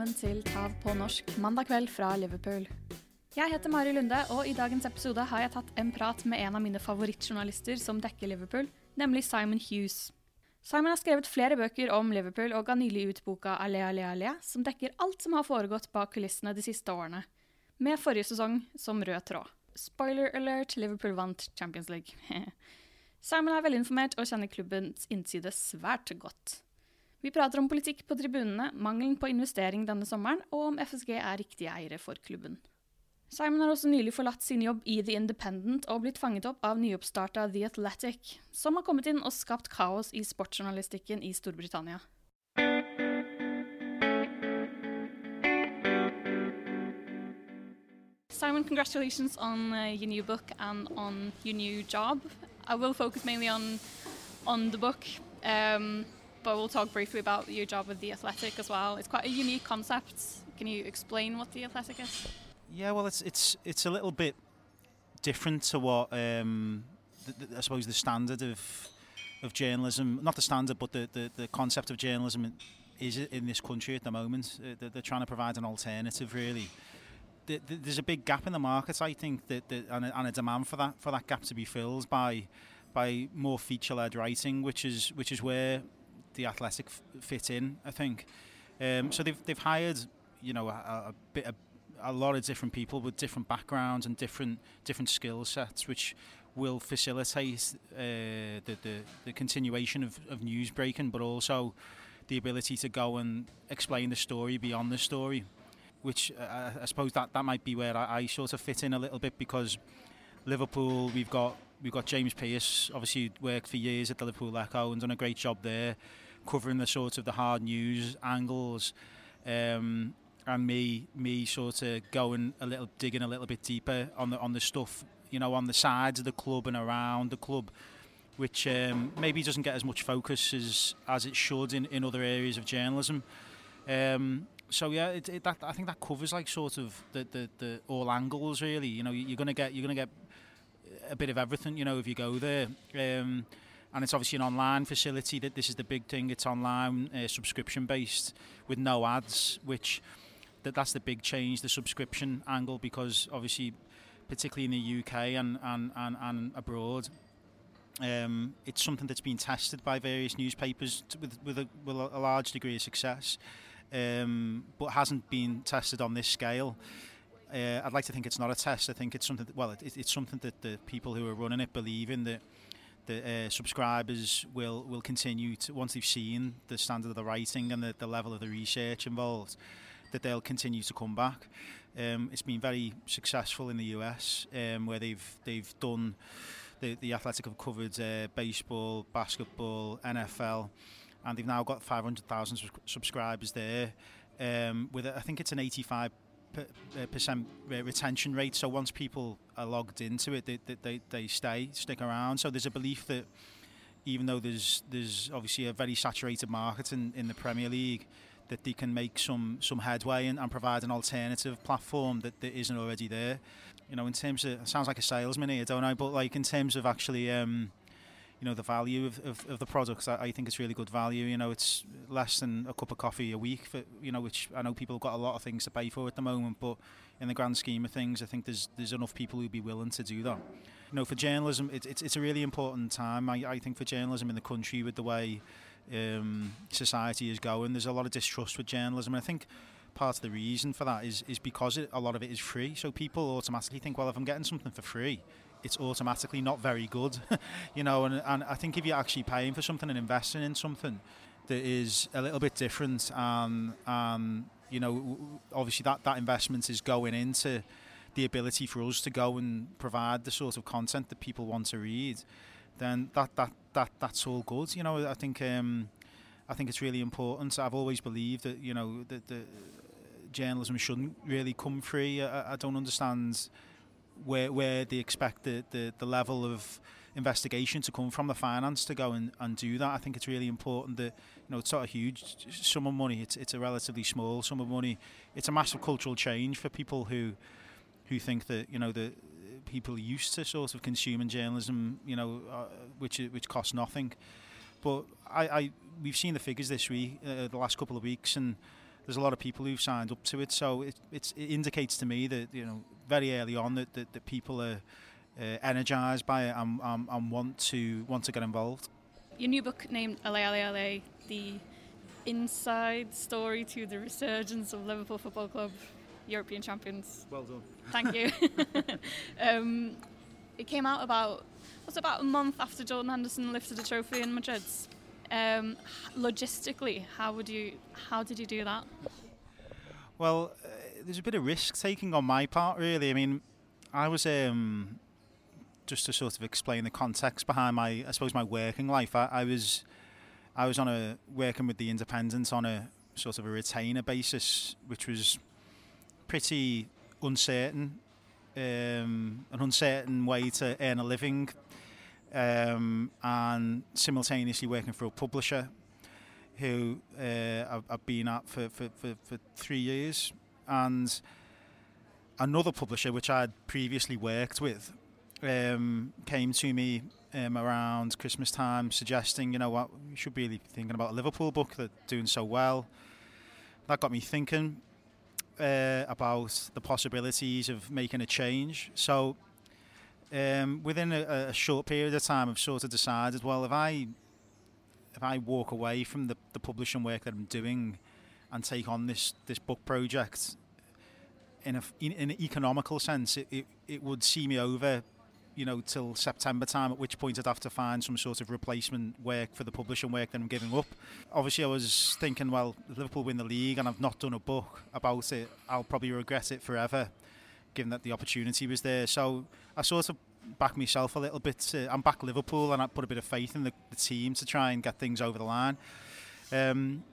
velkommen til Tav på norsk mandag kveld fra Liverpool. Jeg heter Mari Lunde, og i dagens episode har jeg tatt en prat med en av mine favorittjournalister som dekker Liverpool, nemlig Simon Hughes. Simon har skrevet flere bøker om Liverpool og ga nylig ut boka Allé, allé, allé, som dekker alt som har foregått bak kulissene de siste årene, med forrige sesong som rød tråd. Spoiler alert, Liverpool vant Champions League. Simon er velinformert og kjenner klubbens innside svært godt. Vi prater om politikk på tribunene, mangelen på investering denne sommeren, og om FSG er riktige eiere for klubben. Simon har også nylig forlatt sin jobb i The Independent og blitt fanget opp av nyoppstarta The Athletic, som har kommet inn og skapt kaos i sportsjournalistikken i Storbritannia. Simon, congratulations on uh, your new book and on your new job. I will focus mainly on on the book, um, but we'll talk briefly about your job with the Athletic as well. It's quite a unique concept. Can you explain what the Athletic is? Yeah, well, it's it's it's a little bit different to what um, the, the, I suppose the standard of of journalism, not the standard, but the, the, the concept of journalism is in this country at the moment. Uh, they're, they're trying to provide an alternative, really. there's a big gap in the market, I think, that, that and, a, and a demand for that for that gap to be filled by by more feature-led writing, which is which is where the athletic fit in. I think. Um, so they've they've hired you know a, a bit a, a lot of different people with different backgrounds and different different skill sets, which will facilitate uh, the, the the continuation of, of news breaking, but also the ability to go and explain the story beyond the story which uh, I suppose that, that might be where I, I sort of fit in a little bit because Liverpool, we've got we've got James Pearce, obviously worked for years at the Liverpool Echo and done a great job there, covering the sort of the hard news angles, um, and me me sort of going a little digging a little bit deeper on the on the stuff you know on the sides of the club and around the club. Which um, maybe doesn't get as much focus as, as it should in, in other areas of journalism. Um, so yeah, it, it, that I think that covers like sort of the, the, the all angles really. You know, you're gonna get you're gonna get a bit of everything. You know, if you go there. Um, and it's obviously an online facility. That this is the big thing. It's online, uh, subscription based, with no ads. Which that that's the big change, the subscription angle, because obviously, particularly in the UK and and and, and abroad, um, it's something that's been tested by various newspapers with with a, with a large degree of success um, but hasn't been tested on this scale. Uh, I'd like to think it's not a test. I think it's something. That, well, it, it's something that the people who are running it believe in that the uh, subscribers will will continue to once they've seen the standard of the writing and the, the level of the research involved, that they'll continue to come back. Um, it's been very successful in the US um, where they've they've done the the Athletic have covered uh, baseball, basketball, NFL and they've now got 500,000 subscribers there. Um, with I think it's an 85 uh, percent retention rate. So once people are logged into it, they, they, they stay, stick around. So there's a belief that even though there's there's obviously a very saturated market in, in the Premier League, that they can make some some headway and, and provide an alternative platform that, that isn't already there. You know, in terms of it sounds like a salesman here, don't I? But like in terms of actually. Um, you know the value of, of, of the products. I, I think it's really good value. You know, it's less than a cup of coffee a week. For, you know, which I know people have got a lot of things to pay for at the moment, but in the grand scheme of things, I think there's there's enough people who'd be willing to do that. You know, for journalism, it, it's it's a really important time. I, I think for journalism in the country, with the way um, society is going, there's a lot of distrust with journalism. And I think part of the reason for that is is because it, a lot of it is free. So people automatically think, well, if I'm getting something for free, it's automatically not very good, you know. And, and I think if you're actually paying for something and investing in something that is a little bit different, and and you know, obviously that that investment is going into the ability for us to go and provide the sort of content that people want to read, then that that that that's all good. You know, I think um, I think it's really important. I've always believed that you know that the journalism shouldn't really come free. I, I don't understand where where they expect the, the, the level of investigation to come from the finance to go and, and do that. I think it's really important that you know it's not a huge sum of money. It's it's a relatively small sum of money. It's a massive cultural change for people who who think that you know the people used to sort of consuming journalism, you know, uh, which which costs nothing. But I, I we've seen the figures this week, uh, the last couple of weeks, and there's a lot of people who've signed up to it. So it it indicates to me that you know very early on that that, that people are uh, energized by it and, and, and want to want to get involved. Your new book named Allez Allez Allez, the inside story to the resurgence of Liverpool Football Club, European champions. Well done. Thank you. um, it came out about was about a month after Jordan Henderson lifted the trophy in Madrid. Um, logistically, how would you how did you do that? Well, uh, there's a bit of risk taking on my part, really. I mean, I was um, just to sort of explain the context behind my, I suppose, my working life. I, I was, I was on a working with the Independent on a sort of a retainer basis, which was pretty uncertain, um, an uncertain way to earn a living, um, and simultaneously working for a publisher who uh, I've, been at for, for, for, for three years, and another publisher which I'd previously worked with um, came to me um, around Christmas time, suggesting, you know what, you should be thinking about a Liverpool book that's doing so well. That got me thinking uh, about the possibilities of making a change. So, um, within a, a, short period of time, I've sort of decided, well, if I if I walk away from the, the publishing work that I'm doing and take on this this book project, in a in, in an economical sense, it, it, it would see me over you know, till September time, at which point I'd have to find some sort of replacement work for the publishing work that I'm giving up. Obviously, I was thinking, well, Liverpool win the league and I've not done a book about it. I'll probably regret it forever, given that the opportunity was there. So I sort of back myself a little bit. Uh, I'm back Liverpool and I put a bit of faith in the, the team to try and get things over the line. Um,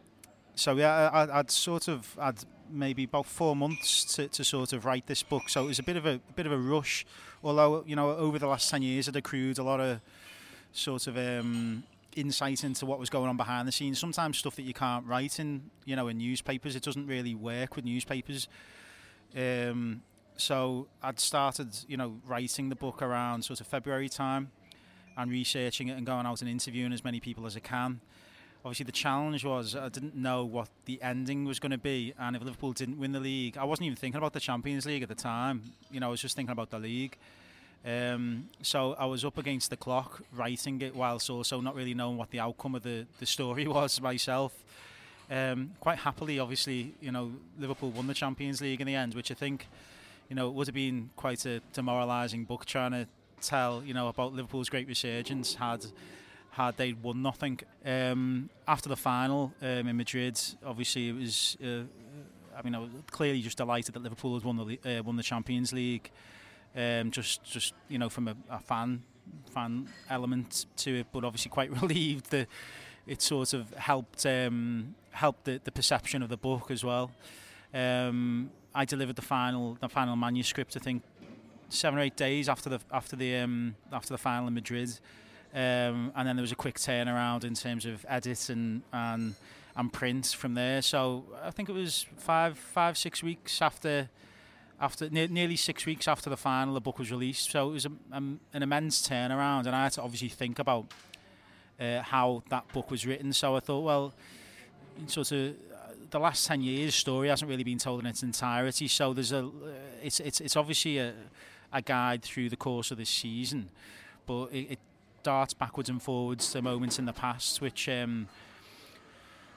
so yeah, I, would sort of I'd maybe about four months to, to sort of write this book. So it was a bit of a, a bit of a rush. Although you know, over the last ten years, I'd accrued a lot of sort of um, insight into what was going on behind the scenes. Sometimes stuff that you can't write in you know in newspapers. It doesn't really work with newspapers. Um, so I'd started you know writing the book around sort of February time and researching it and going out and interviewing as many people as I can obviously the challenge was I didn't know what the ending was going to be, and if Liverpool didn't win the league, I wasn't even thinking about the Champions League at the time. You know, I was just thinking about the league. Um, so I was up against the clock writing it, whilst also not really knowing what the outcome of the, the story was myself. Um, quite happily, obviously, you know, Liverpool won the Champions League in the end, which I think, you know, would have been quite a demoralising book trying to tell, you know, about Liverpool's great resurgence had had they won nothing. Um, after the final um, in Madrid, obviously it was. Uh, I mean, I was clearly just delighted that Liverpool had won the uh, won the Champions League. Um, just, just you know, from a, a, fan fan element to it, but obviously quite relieved that it sort of helped um, helped the, the perception of the book as well. Um, I delivered the final the final manuscript, I think, seven or eight days after the after the um, after the final in Madrid. Um, and then there was a quick turnaround in terms of edit and, and and print from there. So I think it was five five six weeks after after ne- nearly six weeks after the final, the book was released. So it was a, um, an immense turnaround, and I had to obviously think about uh, how that book was written. So I thought, well, sort of. Uh, the last ten years' story hasn't really been told in its entirety, so there's a, uh, it's it's it's obviously a, a guide through the course of this season, but it, it darts backwards and forwards to moments in the past, which um,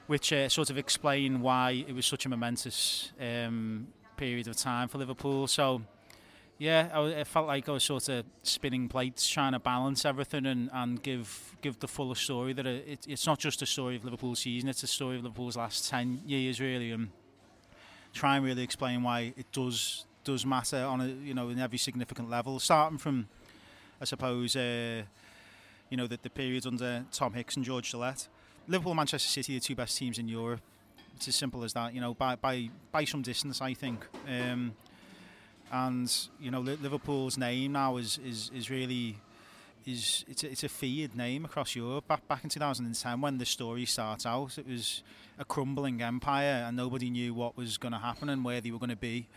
which uh, sort of explain why it was such a momentous um, period of time for Liverpool. So, yeah, I, felt like I was sort of spinning plates, trying to balance everything and, and give give the fuller story. That it, it's not just a story of Liverpool's season; it's a story of Liverpool's last ten years, really, and try and really explain why it does does matter on a you know in every significant level, starting from, I suppose. Uh, you know, the, the periods under Tom Hicks and George Gillett. Liverpool and Manchester City, the two best teams in Europe. It's as simple as that, you know, by by, by some distance, I think. Um, and you know, Liverpool's name now is is, is really is it's a, it's a feared name across Europe. Back back in 2010, when the story starts out, it was a crumbling empire, and nobody knew what was going to happen and where they were going to be.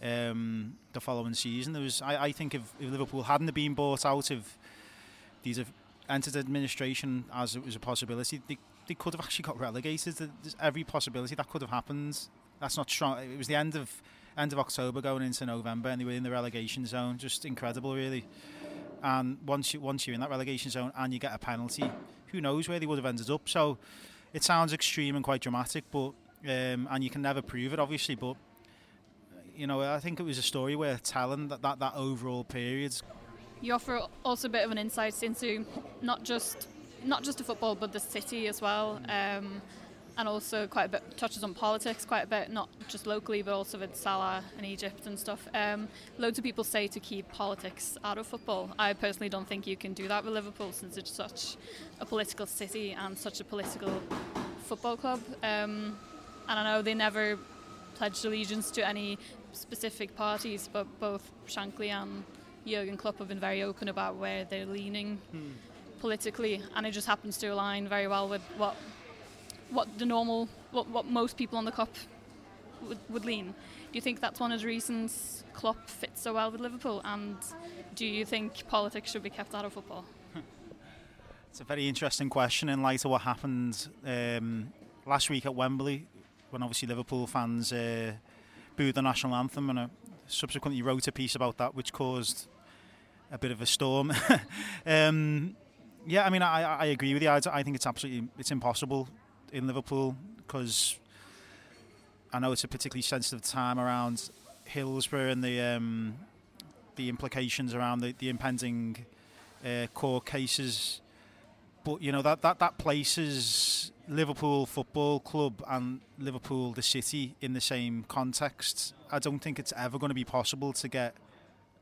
Um, the following season, there was I, I think if, if Liverpool hadn't been bought out of these entered administration as it was a possibility, they they could have actually got relegated. There's every possibility that could have happened. That's not strong. It was the end of end of October going into November, and they were in the relegation zone. Just incredible, really. And once you once you're in that relegation zone and you get a penalty, who knows where they would have ended up? So it sounds extreme and quite dramatic, but um, and you can never prove it, obviously. But you know, I think it was a story worth telling that that, that overall period. You offer also a bit of an insight into not just not just the football, but the city as well. Um, and also quite a bit touches on politics quite a bit, not just locally but also with Salah and Egypt and stuff. Um, loads of people say to keep politics out of football. I personally don't think you can do that with Liverpool since it's such a political city and such a political football club. Um, and I know they never pledged allegiance to any specific parties, but both Shankly and Jurgen Klopp have been very open about where they're leaning hmm. politically, and it just happens to align very well with what what the normal, what, what most people on the Kop would, would lean. Do you think that's one of the reasons Klopp fits so well with Liverpool? And do you think politics should be kept out of football? It's a very interesting question in light of what happened um, last week at Wembley, when obviously Liverpool fans uh, booed the national anthem, and I subsequently wrote a piece about that, which caused a bit of a storm. um, yeah, I mean, I, I agree with you. I, I think it's absolutely it's impossible in Liverpool because I know it's a particularly sensitive time around Hillsborough and the um, the implications around the, the impending uh, court cases. But you know that, that that places Liverpool Football Club and Liverpool the city in the same context. I don't think it's ever going to be possible to get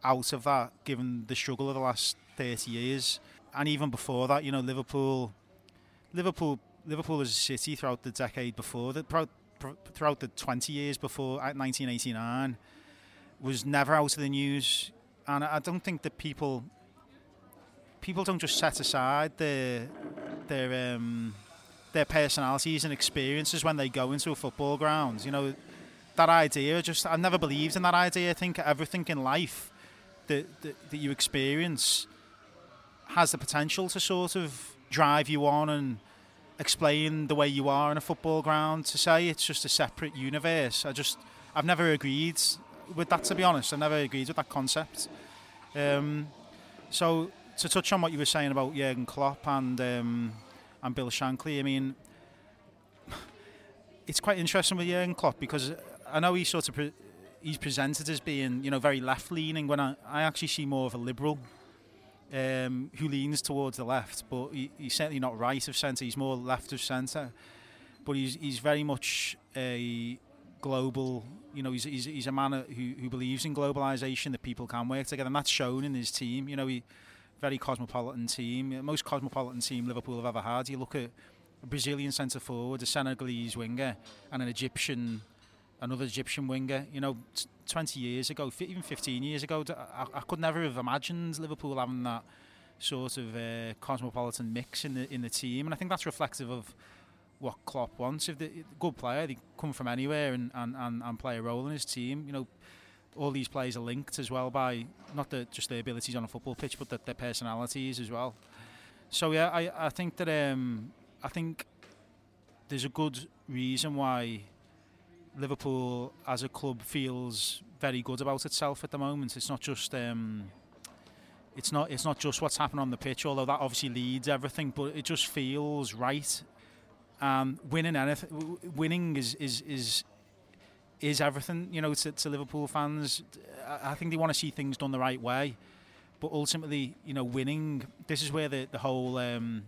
out of that, given the struggle of the last thirty years, and even before that. You know, Liverpool, Liverpool Liverpool as a city throughout the decade before, the, throughout the 20 years before 1989, uh, was never out of the news. And I don't think that people people don't just set aside their their um, their personalities and experiences when they go into a football ground. You know, that idea just I never believed in that idea. I think everything in life that, that, that you experience has the potential to sort of drive you on and explain the way you are in a football ground to say it's just a separate universe. I just I've never agreed with that to be honest. I never agreed with that concept. Um, so to touch on what you were saying about Jurgen Klopp and um, and Bill Shankly, I mean, it's quite interesting with Jurgen Klopp because I know he's sort of pre- he's presented as being you know very left leaning when I, I actually see more of a liberal um, who leans towards the left, but he, he's certainly not right of centre. He's more left of centre, but he's he's very much a global. You know, he's he's, he's a man who who believes in globalisation that people can work together, and that's shown in his team. You know, he very cosmopolitan team, most cosmopolitan team Liverpool have ever had. You look at a Brazilian centre forward, a Senegalese winger, and an Egyptian, another Egyptian winger. You know, 20 years ago, even 15 years ago, I, I could never have imagined Liverpool having that sort of uh, cosmopolitan mix in the in the team, and I think that's reflective of what Klopp wants. If the good player, they come from anywhere and, and, and, and play a role in his team. You know, all these players are linked as well by not the, just their abilities on a football pitch, but the, their personalities as well. So yeah, I, I think that um, I think there's a good reason why Liverpool as a club feels very good about itself at the moment. It's not just um, it's not it's not just what's happened on the pitch, although that obviously leads everything, but it just feels right. Um, winning anything, winning is is is is everything. You know, to, to Liverpool fans, I, I think they want to see things done the right way. But ultimately, you know, winning. This is where the the whole um,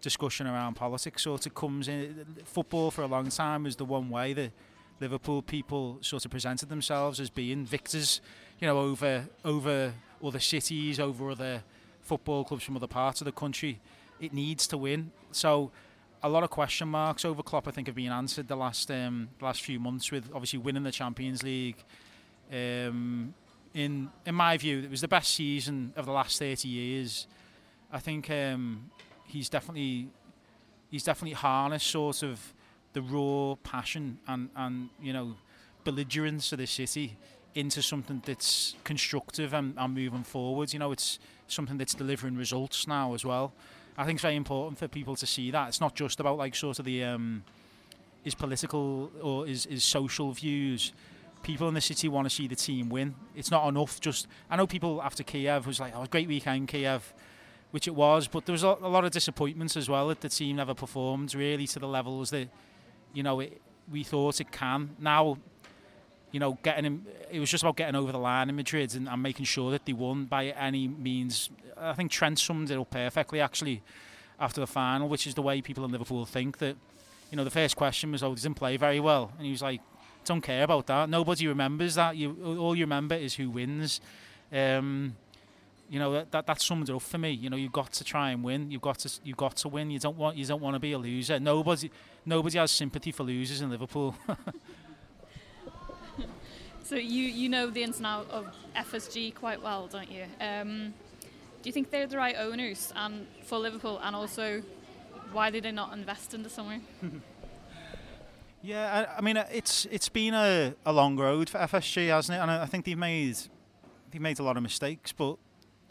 discussion around politics sort of comes in. Football for a long time was the one way that Liverpool people sort of presented themselves as being victors, you know, over over other cities, over other football clubs from other parts of the country. It needs to win. So a lot of question marks over Klopp, I think, have been answered the last um, last few months with obviously winning the Champions League. Um, in in my view, it was the best season of the last 30 years. I think um, he's definitely he's definitely harnessed sort of the raw passion and, and you know belligerence of the city into something that's constructive and, and moving forward. You know, it's something that's delivering results now as well. I think it's very important for people to see that it's not just about like sort of the um, his political or his, his social views. People in the city want to see the team win. It's not enough just. I know people after Kiev was like, "Oh, great weekend, Kiev," which it was, but there was a, lot of disappointments as well that the team never performed really to the levels that you know it, we thought it can. Now you know, getting him. It was just about getting over the line in Madrid and, and, making sure that they won by any means. I think Trent summed it up perfectly actually after the final, which is the way people in Liverpool think that. You know, the first question was, "Oh, he didn't play very well," and he was like, "Don't care about that. Nobody remembers that. You all you remember is who wins." Um, you know that, that that sums it up for me. You know, you've got to try and win. You've got to you've got to win. You don't want you don't want to be a loser. Nobody nobody has sympathy for losers in Liverpool. So you you know the ins and outs of FSG quite well, don't you? Um, do you think they're the right owners and for Liverpool, and also why did they not invest in the summer? yeah, I, I, mean it's it's been a, a long road for FSG, hasn't it? And I, I think they've made they've made a lot of mistakes, but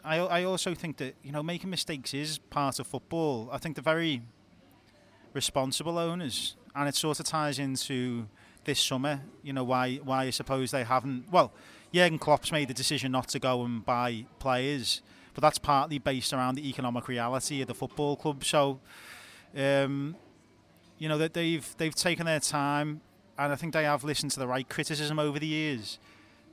I I also think that you know making mistakes is part of football. I think they're very responsible owners, and it sort of ties into this summer. You know why why I suppose they haven't. Well, Jurgen Klopp's made the decision not to go and buy players, but that's partly based around the economic reality of the football club. So, um, you know that they've they've taken their time, and I think they have listened to the right criticism over the years.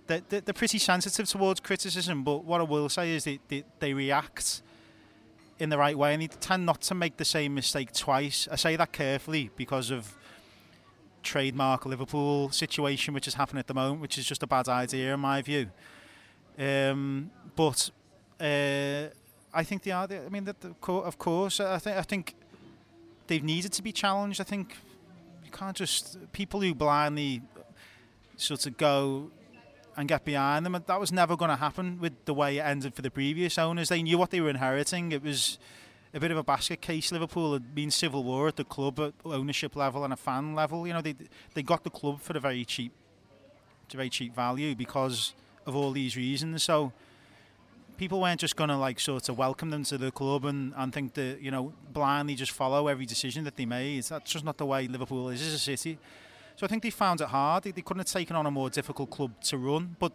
They're, they're pretty sensitive towards criticism, but what I will say is they, they react in the right way and they tend not to make the same mistake twice. I say that carefully because of trademark Liverpool situation which is happening at the moment, which is just a bad idea in my view. Um, but uh, I think they are. I mean, that of course, I think I think they've needed to be challenged. I think you can't just people who blindly sort of go and get behind them. That was never going to happen with the way it ended for the previous owners. They knew what they were inheriting. It was a bit of a basket case. Liverpool had been civil war at the club at ownership level and a fan level. You know, they they got the club for a very cheap, a very cheap value because of all these reasons. So people weren't just going to like sort of welcome them to the club and, and think that you know blindly just follow every decision that they made. That's just not the way Liverpool is as a city. So I think they found it hard. They, they couldn't have taken on a more difficult club to run, but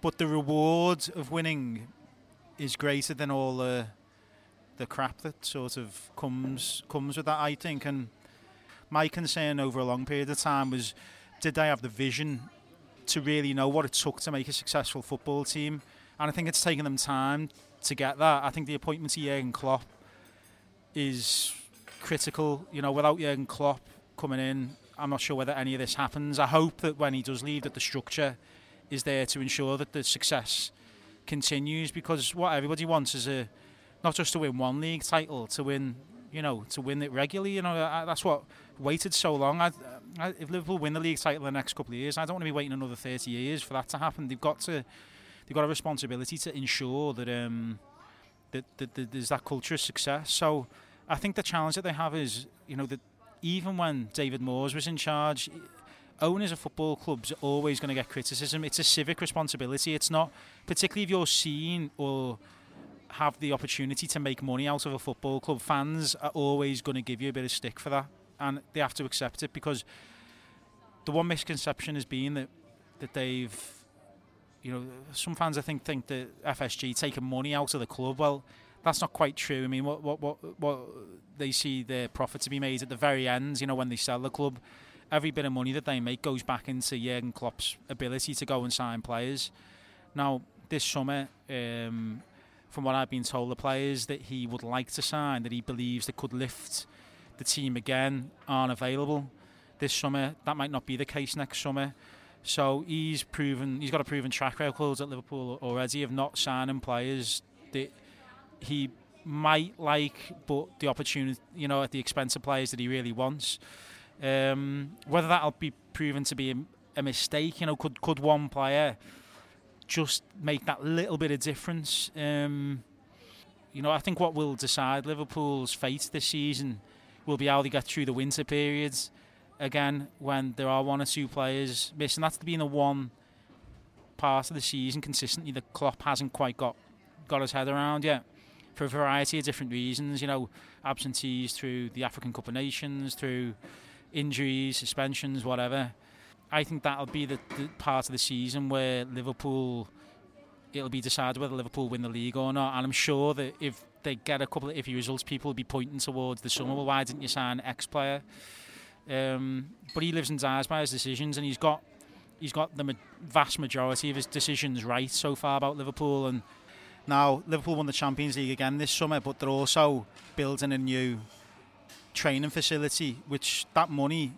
but the reward of winning is greater than all the the crap that sort of comes comes with that. I think, and my concern over a long period of time was, did they have the vision to really know what it took to make a successful football team? And I think it's taken them time to get that. I think the appointment of Jurgen Klopp is critical. You know, without Jurgen Klopp coming in, I'm not sure whether any of this happens. I hope that when he does leave, that the structure is there to ensure that the success continues. Because what everybody wants is a not just to win one league title, to win, you know, to win it regularly. You know, that's what waited so long. I, I, if Liverpool win the league title in the next couple of years, I don't want to be waiting another 30 years for that to happen. They've got to, they've got a responsibility to ensure that um, that, that, that there's that culture of success. So I think the challenge that they have is, you know, that even when David Moyes was in charge, owners of football clubs are always going to get criticism. It's a civic responsibility. It's not, particularly if you're seen or have the opportunity to make money out of a football club, fans are always going to give you a bit of stick for that, and they have to accept it because the one misconception has been that that they've, you know, some fans I think think that FSG taking money out of the club. Well, that's not quite true. I mean, what what what what they see their profit to be made at the very end. You know, when they sell the club, every bit of money that they make goes back into Jurgen Klopp's ability to go and sign players. Now, this summer. Um, from what I've been told, the players that he would like to sign, that he believes that could lift the team again, aren't available this summer. That might not be the case next summer. So he's proven he's got a proven track record at Liverpool already of not signing players that he might like, but the opportunity, you know, at the expense of players that he really wants. Um, whether that'll be proven to be a, a mistake, you know, could could one player just make that little bit of difference. Um, you know, I think what will decide Liverpool's fate this season will be how they get through the winter periods again when there are one or two players missing. That's been the one part of the season consistently that Klopp hasn't quite got got his head around yet. for a variety of different reasons. You know, absentees through the African Cup of Nations, through injuries, suspensions, whatever. I think that'll be the, the part of the season where Liverpool it'll be decided whether Liverpool win the league or not. And I'm sure that if they get a couple of iffy results, people will be pointing towards the summer. Well, why didn't you sign X player? Um, but he lives and dies by his decisions, and he's got he's got the vast majority of his decisions right so far about Liverpool. And now Liverpool won the Champions League again this summer, but they're also building a new training facility, which that money,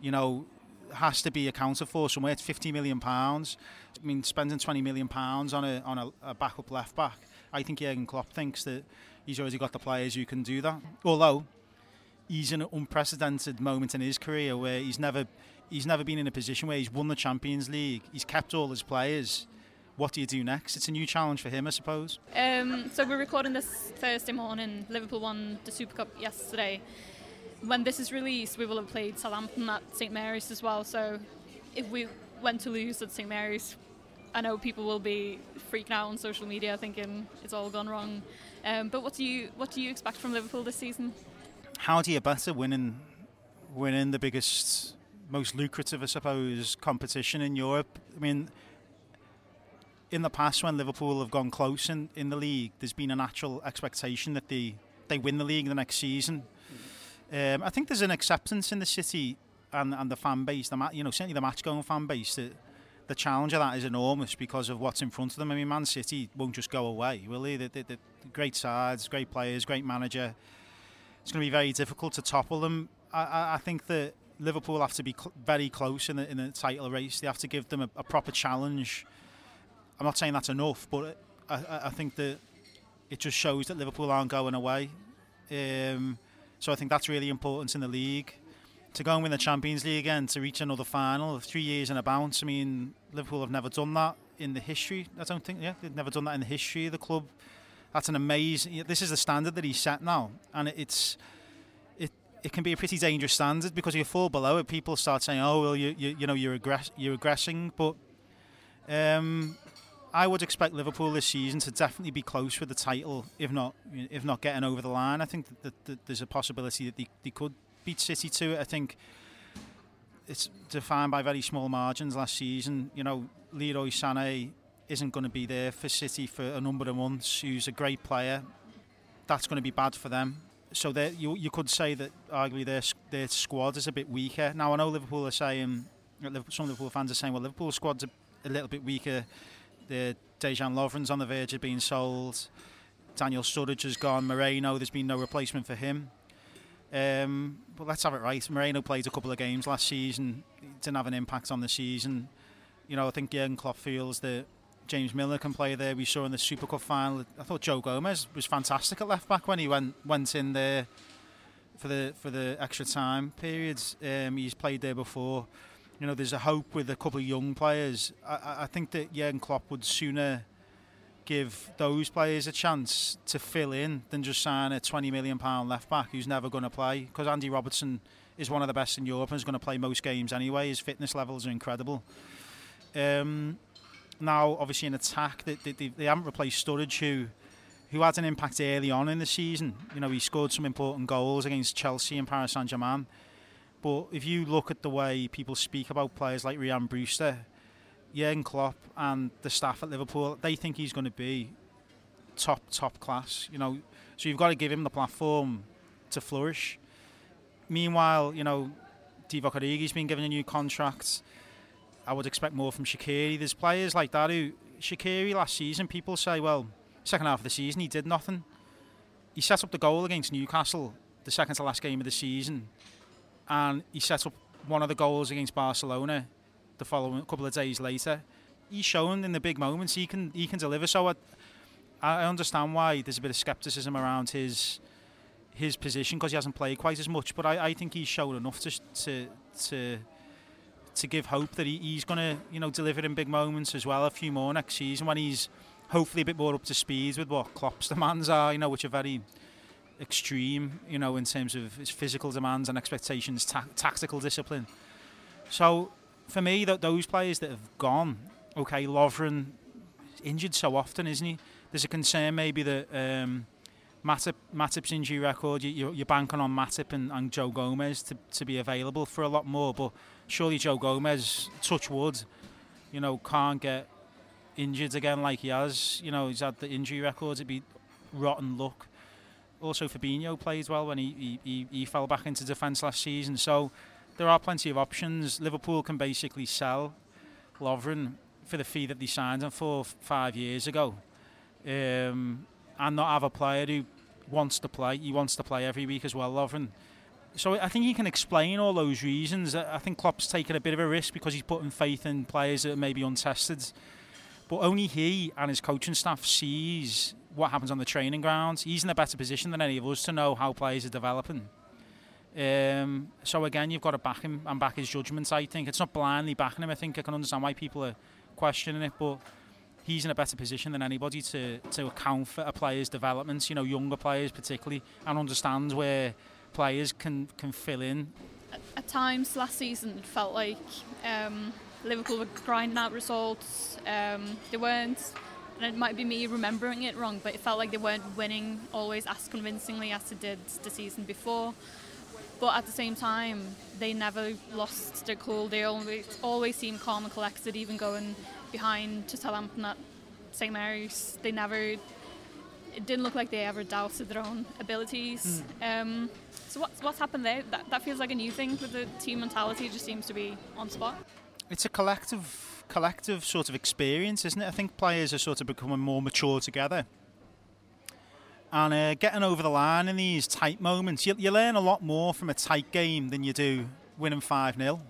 you know, has to be accounted for somewhere. It's 50 million pounds. I mean, spending 20 million pounds on a on a, a backup left back. I think Jurgen Klopp thinks that he's already got the players who can do that. Although he's in an unprecedented moment in his career where he's never he's never been in a position where he's won the Champions League. He's kept all his players. What do you do next? It's a new challenge for him, I suppose. Um, so we're recording this Thursday morning. Liverpool won the Super Cup yesterday. When this is released, we will have played Southampton at St Mary's as well. So if we went to lose at St Mary's, I know people will be freaking out on social media, thinking it's all gone wrong. Um, but what do you what do you expect from Liverpool this season? How do you better winning winning the biggest, most lucrative, I suppose, competition in Europe? I mean, in the past when Liverpool have gone close in, in the league, there's been a natural expectation that they they win the league the next season. Um, I think there's an acceptance in the city and, and the fan base, the you know certainly the match going fan base that the challenge of that is enormous because of what's in front of them. I mean, Man City won't just go away, will they? The, the, the great sides, great players, great manager. It's going to be very difficult to topple them. I, I think that Liverpool have to be cl- very close in the, in the title race. They have to give them a, a proper challenge. I'm not saying that's enough, but I, I, think that it just shows that Liverpool aren't going away. Um, so I think that's really important in the league to go and win the Champions League again, to reach another final, three years in a bounce. I mean, Liverpool have never done that in the history. I don't think, yeah, they've never done that in the history of the club. That's an amazing. This is the standard that he's set now, and it's it it can be a pretty dangerous standard because if you fall below it, people start saying, "Oh, well, you you, you know you're aggress- you're aggressing." But um, I would expect Liverpool this season to definitely be close with the title, if not if not getting over the line. I think that, that, that there's a possibility that they, they could beat City to it. I think it's defined by very small margins last season. You know, Leroy Sané isn't going to be there for City for a number of months. Who's a great player. That's going to be bad for them. So you you could say that arguably their their squad is a bit weaker. Now I know Liverpool are saying uh, some Liverpool fans are saying well Liverpool squad's a, a little bit weaker. The Dejan Lovren's on the verge of being sold. Daniel Sturridge has gone. Moreno, there's been no replacement for him. Um, but let's have it right. Moreno played a couple of games last season. didn't have an impact on the season. You know, I think Jurgen Klopp feels that James Milner can play there. We saw in the Super Cup final. I thought Joe Gomez was fantastic at left back when he went went in there for the for the extra time periods. Um, he's played there before. You know, there's a hope with a couple of young players. I, I think that Jurgen Klopp would sooner give those players a chance to fill in than just sign a 20 million pound left back who's never going to play. Because Andy Robertson is one of the best in Europe and is going to play most games anyway. His fitness levels are incredible. Um, now obviously in attack they, they, they haven't replaced Sturridge who who had an impact early on in the season. You know he scored some important goals against Chelsea and Paris Saint-Germain but if you look at the way people speak about players like Ryan Brewster Jurgen Klopp and the staff at Liverpool, they think he's going to be top top class. You know, so you've got to give him the platform to flourish. Meanwhile, you know, Divock Origi's been given a new contract. I would expect more from Shaqiri. There's players like that who Shaqiri last season. People say, well, second half of the season he did nothing. He set up the goal against Newcastle, the second to last game of the season, and he set up one of the goals against Barcelona the following couple of days later. He's shown in the big moments he can he can deliver. So I, I understand why there's a bit of scepticism around his his position because he hasn't played quite as much. But I, I think he's shown enough to to to to give hope that he, he's going to you know deliver in big moments as well. A few more next season when he's hopefully a bit more up to speed with what Klopp's demands are. You know, which are very extreme. You know, in terms of his physical demands and expectations, ta- tactical discipline. So for me, that those players that have gone, okay, Lovren injured so often, isn't he? There's a concern maybe that um, Matip, Matip's injury record, you, you're banking on Matip and, and Joe Gomez to, to be available for a lot more. But surely Joe Gomez, touch wood, you know, can't get injured again like he has. You know, he's had the injury records. It'd be rotten luck. Also, Fabinho played well when he, he, he fell back into defence last season. So there are plenty of options. Liverpool can basically sell Lovren for the fee that they signed him for five years ago um, and not have a player who wants to play. He wants to play every week as well, Lovren. So I think he can explain all those reasons. I think Klopp's taken a bit of a risk because he's putting faith in players that may be untested. But only he and his coaching staff sees what happens on the training grounds. He's in a better position than any of us to know how players are developing. Um, so again, you've got to back him and back his judgments. I think it's not blindly backing him. I think I can understand why people are questioning it, but he's in a better position than anybody to, to account for a player's developments, you know, younger players particularly, and understands where players can, can fill in. At, at times last season, it felt like um, Liverpool were grinding out results. Um, they weren't, and it might be me remembering it wrong, but it felt like they weren't winning always as convincingly as they did the season before. But at the same time, they never lost their cool. They always always seemed calm and collected, even going behind to Southampton at St Mary's. They never. It didn't look like they ever doubted their own abilities. Mm. Um, so what's what's happened there? That that feels like a new thing with the team mentality. Just seems to be on spot. It's a collective collective sort of experience, isn't it? I think players are sort of becoming more mature together. And uh, getting over the line in these tight moments, you, you learn a lot more from a tight game than you do winning 5 0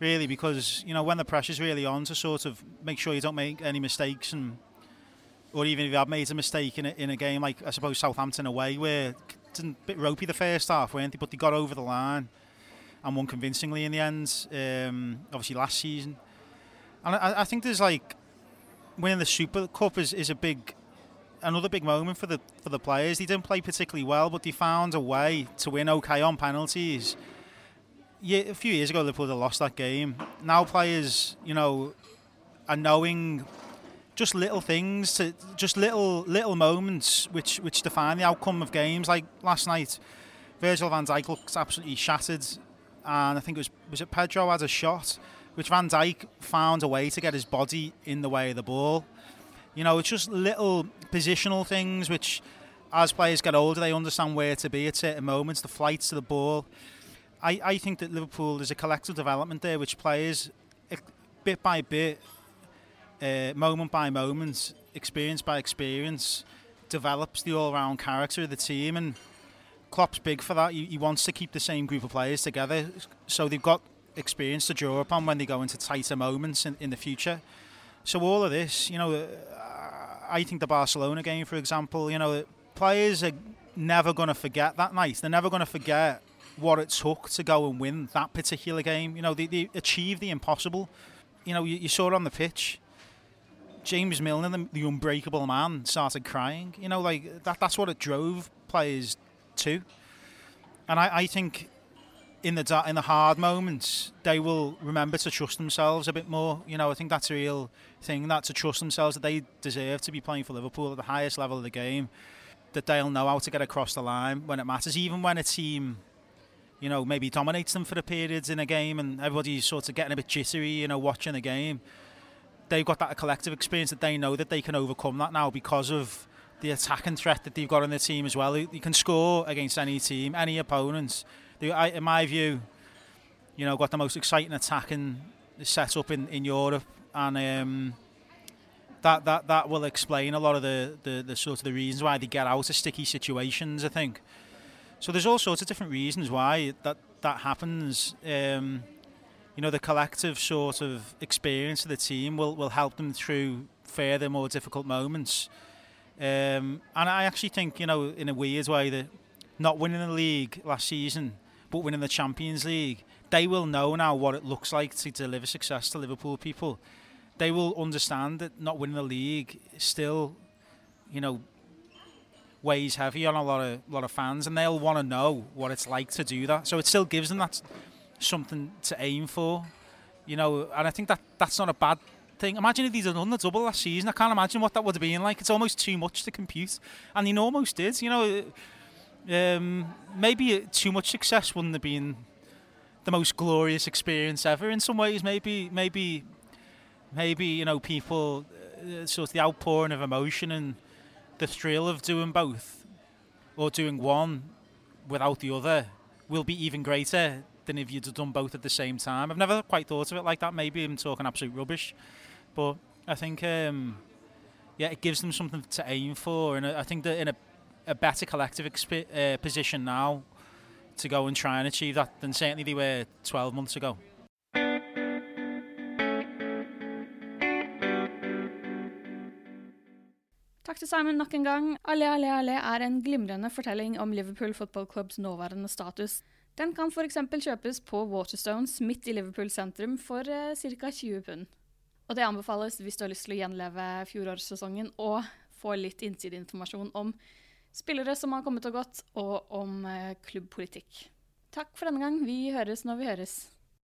really, because you know when the pressure's really on to sort of make sure you don't make any mistakes, and or even if you have made a mistake in a, in a game like I suppose Southampton away, where it's a bit ropey the first half, weren't they? But they got over the line and won convincingly in the end. Um, obviously last season, and I, I think there's like winning the Super Cup is, is a big another big moment for the for the players. They didn't play particularly well, but they found a way to win okay on penalties yeah, a few years ago Liverpool had lost that game. Now players, you know, are knowing just little things, to just little little moments which which define the outcome of games. Like last night, Virgil van Dijk looks absolutely shattered, and I think it was was it Pedro had a shot, which Van Dijk found a way to get his body in the way of the ball. You know, it's just little positional things which, as players get older, they understand where to be at certain moments. The flights to the ball. I, I think that Liverpool there's a collective development there which players bit by bit, uh, moment by moment, experience by experience, develops the all-round character of the team and Klopp's big for that. He, he wants to keep the same group of players together so they've got experience to draw upon when they go into tighter moments in, in the future. So all of this, you know, uh, I think the Barcelona game, for example, you know, players are never going to forget that night. They're never going to forget what it took to go and win that particular game. You know, they, they achieved the impossible. You know, you, you saw it on the pitch. James Milner, the, the, unbreakable man, started crying. You know, like that. That's what it drove players to. And I, I think in the in the hard moments, they will remember to trust themselves a bit more. You know, I think that's a real thing. That to trust themselves that they deserve to be playing for Liverpool at the highest level of the game. That they'll know how to get across the line when it matters, even when a team you know, maybe dominates them for the periods in a game and everybody's sort of getting a bit jittery, you know, watching the game. They've got that collective experience that they know that they can overcome that now because of the attacking threat that they've got in their team as well. You can score against any team, any opponents. I, in my view, you know, got the most exciting attacking setup in, in Europe, and um, that, that that will explain a lot of the, the, the sort of the reasons why they get out of sticky situations. I think. So there's all sorts of different reasons why that that happens. Um, you know, the collective sort of experience of the team will, will help them through further, more difficult moments. Um, and I actually think, you know, in a weird way, that not winning the league last season, but winning the Champions League, they will know now what it looks like to deliver success to Liverpool people. They will understand that not winning the league still, you know, weighs heavy on a lot of lot of fans, and they'll want to know what it's like to do that. So it still gives them that something to aim for, you know. And I think that that's not a bad thing. Imagine if he'd done the double last season. I can't imagine what that would have been like. It's almost too much to compute, and he almost did. You know, um, maybe too much success wouldn't have been the most glorious experience ever. In some ways, maybe, maybe, maybe you know, people uh, sort of the outpouring of emotion and the thrill of doing both or doing one without the other will be even greater than if you'd have done both at the same time. I've never quite thought of it like that. Maybe I'm talking absolute rubbish, but I think um, yeah, it gives them something to aim for, and I think that in a, a better collective uh, position now to go and try and achieve that than certainly they were 12 months ago. Takk til Simon nok en gang. Allé, allé, allé er en glimrende fortelling om Liverpool Football Clubs nåværende status. Den kan f.eks. kjøpes på Waterstones midt i Liverpool sentrum for eh, ca. 20 pund. Og det anbefales hvis du har lyst til å gjenleve fjorårssesongen og få litt innsideinformasjon om spillere som har kommet og gått, og om eh, klubbpolitikk. Takk for denne gang. Vi høres når vi høres.